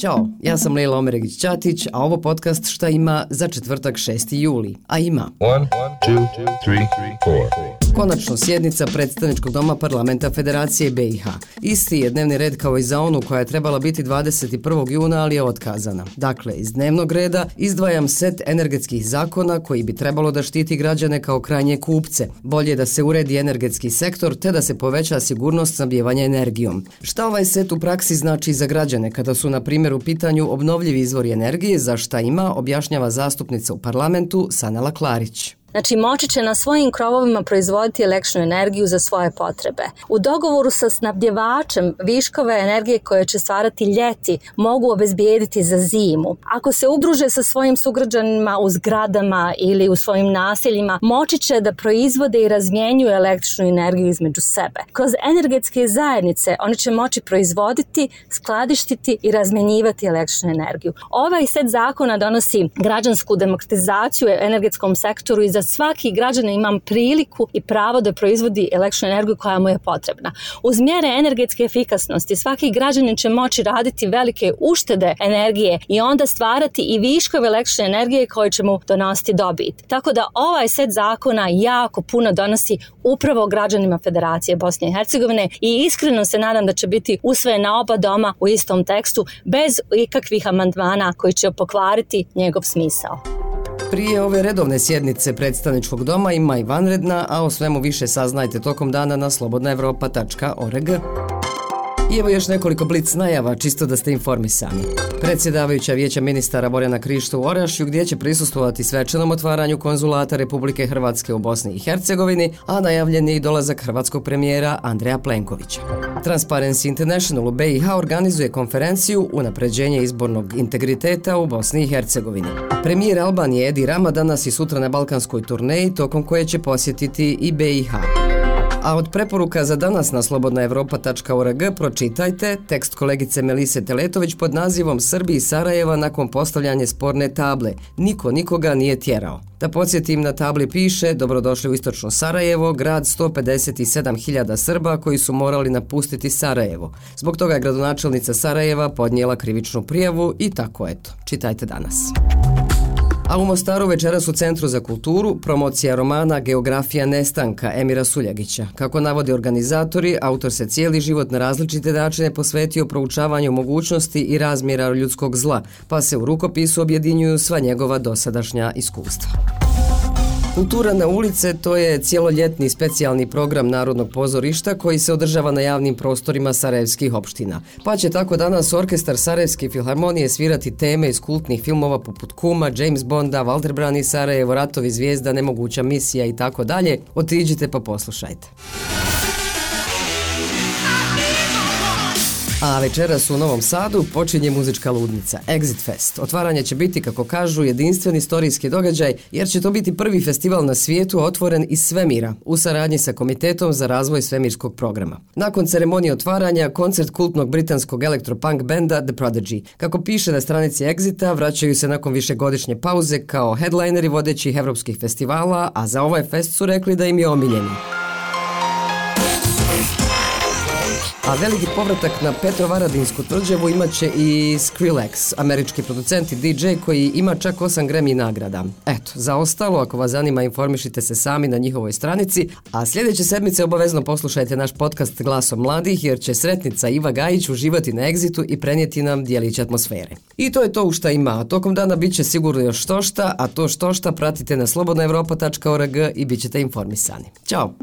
Ćao, ja sam Leila Omeregić-Ćatić, a ovo podcast šta ima za četvrtak 6. juli. A ima... 1, 2, 3, 4... Konačno sjednica predstavničkog doma parlamenta Federacije BiH. Isti je dnevni red kao i za onu koja je trebala biti 21. juna, ali je otkazana. Dakle, iz dnevnog reda izdvajam set energetskih zakona koji bi trebalo da štiti građane kao krajnje kupce. Bolje da se uredi energetski sektor te da se poveća sigurnost snabljevanja energijom. Šta ovaj set u praksi znači za građane kada su, na primjer, u pitanju obnovljivi izvori energije, za šta ima, objašnjava zastupnica u parlamentu Sanela Klarić. Znači, moći će na svojim krovovima proizvoditi električnu energiju za svoje potrebe. U dogovoru sa snabdjevačem viškove energije koje će stvarati ljeti mogu obezbijediti za zimu. Ako se udruže sa svojim sugrađanima u zgradama ili u svojim naseljima, moći će da proizvode i razmjenjuju električnu energiju između sebe. Kroz energetske zajednice oni će moći proizvoditi, skladištiti i razmjenjivati električnu energiju. Ovaj set zakona donosi građansku demokratizaciju u energetskom sektoru i za da svaki građan ima priliku i pravo da proizvodi električnu energiju koja mu je potrebna. Uz mjere energetske efikasnosti svaki građanin će moći raditi velike uštede energije i onda stvarati i viškove električne energije koje će mu donositi dobit. Tako da ovaj set zakona jako puno donosi upravo građanima Federacije Bosne i Hercegovine i iskreno se nadam da će biti usvojen na oba doma u istom tekstu bez ikakvih amandmana koji će pokvariti njegov smisao. Prije ove redovne sjednice predstavničkog doma ima i vanredna, a o svemu više saznajte tokom dana na slobodnaevropa.org. I evo još nekoliko blic najava, čisto da ste informisani. Predsjedavajuća vijeća ministara Borjana Krišta u Orašju, gdje će prisustovati svečanom otvaranju konzulata Republike Hrvatske u Bosni i Hercegovini, a najavljen je i dolazak hrvatskog premijera Andreja Plenkovića. Transparency International u BiH organizuje konferenciju Unapređenje izbornog integriteta u Bosni i Hercegovini. Premijer Albanije Edi Rama danas i sutra na balkanskoj turneji, tokom koje će posjetiti i BiH. A od preporuka za danas na slobodnaevropa.org pročitajte tekst kolegice Melise Teletović pod nazivom Srbi i Sarajeva nakon postavljanje sporne table. Niko nikoga nije tjerao. Da podsjetim, na tabli piše Dobrodošli u istočno Sarajevo, grad 157.000 Srba koji su morali napustiti Sarajevo. Zbog toga je gradonačelnica Sarajeva podnijela krivičnu prijavu i tako eto. Čitajte danas. A u Mostaru večeras u Centru za kulturu promocija romana Geografija nestanka Emira Suljagića. Kako navode organizatori, autor se cijeli život na različite načine posvetio proučavanju mogućnosti i razmjera ljudskog zla, pa se u rukopisu objedinjuju sva njegova dosadašnja iskustva. Kultura na ulice to je cijeloljetni specijalni program Narodnog pozorišta koji se održava na javnim prostorima Sarajevskih opština. Pa će tako danas orkestar Sarajevske filharmonije svirati teme iz kultnih filmova poput Kuma, James Bonda, Walter Brani, Sarajevo, Ratovi zvijezda, Nemoguća misija i tako dalje. Otiđite pa poslušajte. A večeras u Novom Sadu počinje muzička ludnica Exit Fest. Otvaranje će biti, kako kažu, jedinstven istorijski događaj, jer će to biti prvi festival na svijetu otvoren iz svemira, u saradnji sa Komitetom za razvoj svemirskog programa. Nakon ceremonije otvaranja, koncert kultnog britanskog elektropunk benda The Prodigy. Kako piše na stranici Exita, vraćaju se nakon višegodišnje pauze kao headlineri vodećih evropskih festivala, a za ovaj fest su rekli da im je omiljeni. A veliki povratak na Petrovaradinsku tvrđevu imaće i Skrillex, američki producent i DJ koji ima čak 8 Grammy nagrada. Eto, za ostalo, ako vas zanima, informišite se sami na njihovoj stranici, a sljedeće sedmice obavezno poslušajte naš podcast Glasom mladih, jer će sretnica Iva Gajić uživati na egzitu i prenijeti nam dijelić atmosfere. I to je to u šta ima. Tokom dana bit će sigurno još što šta, a to što šta pratite na slobodnaevropa.org i bit ćete informisani. Ćao!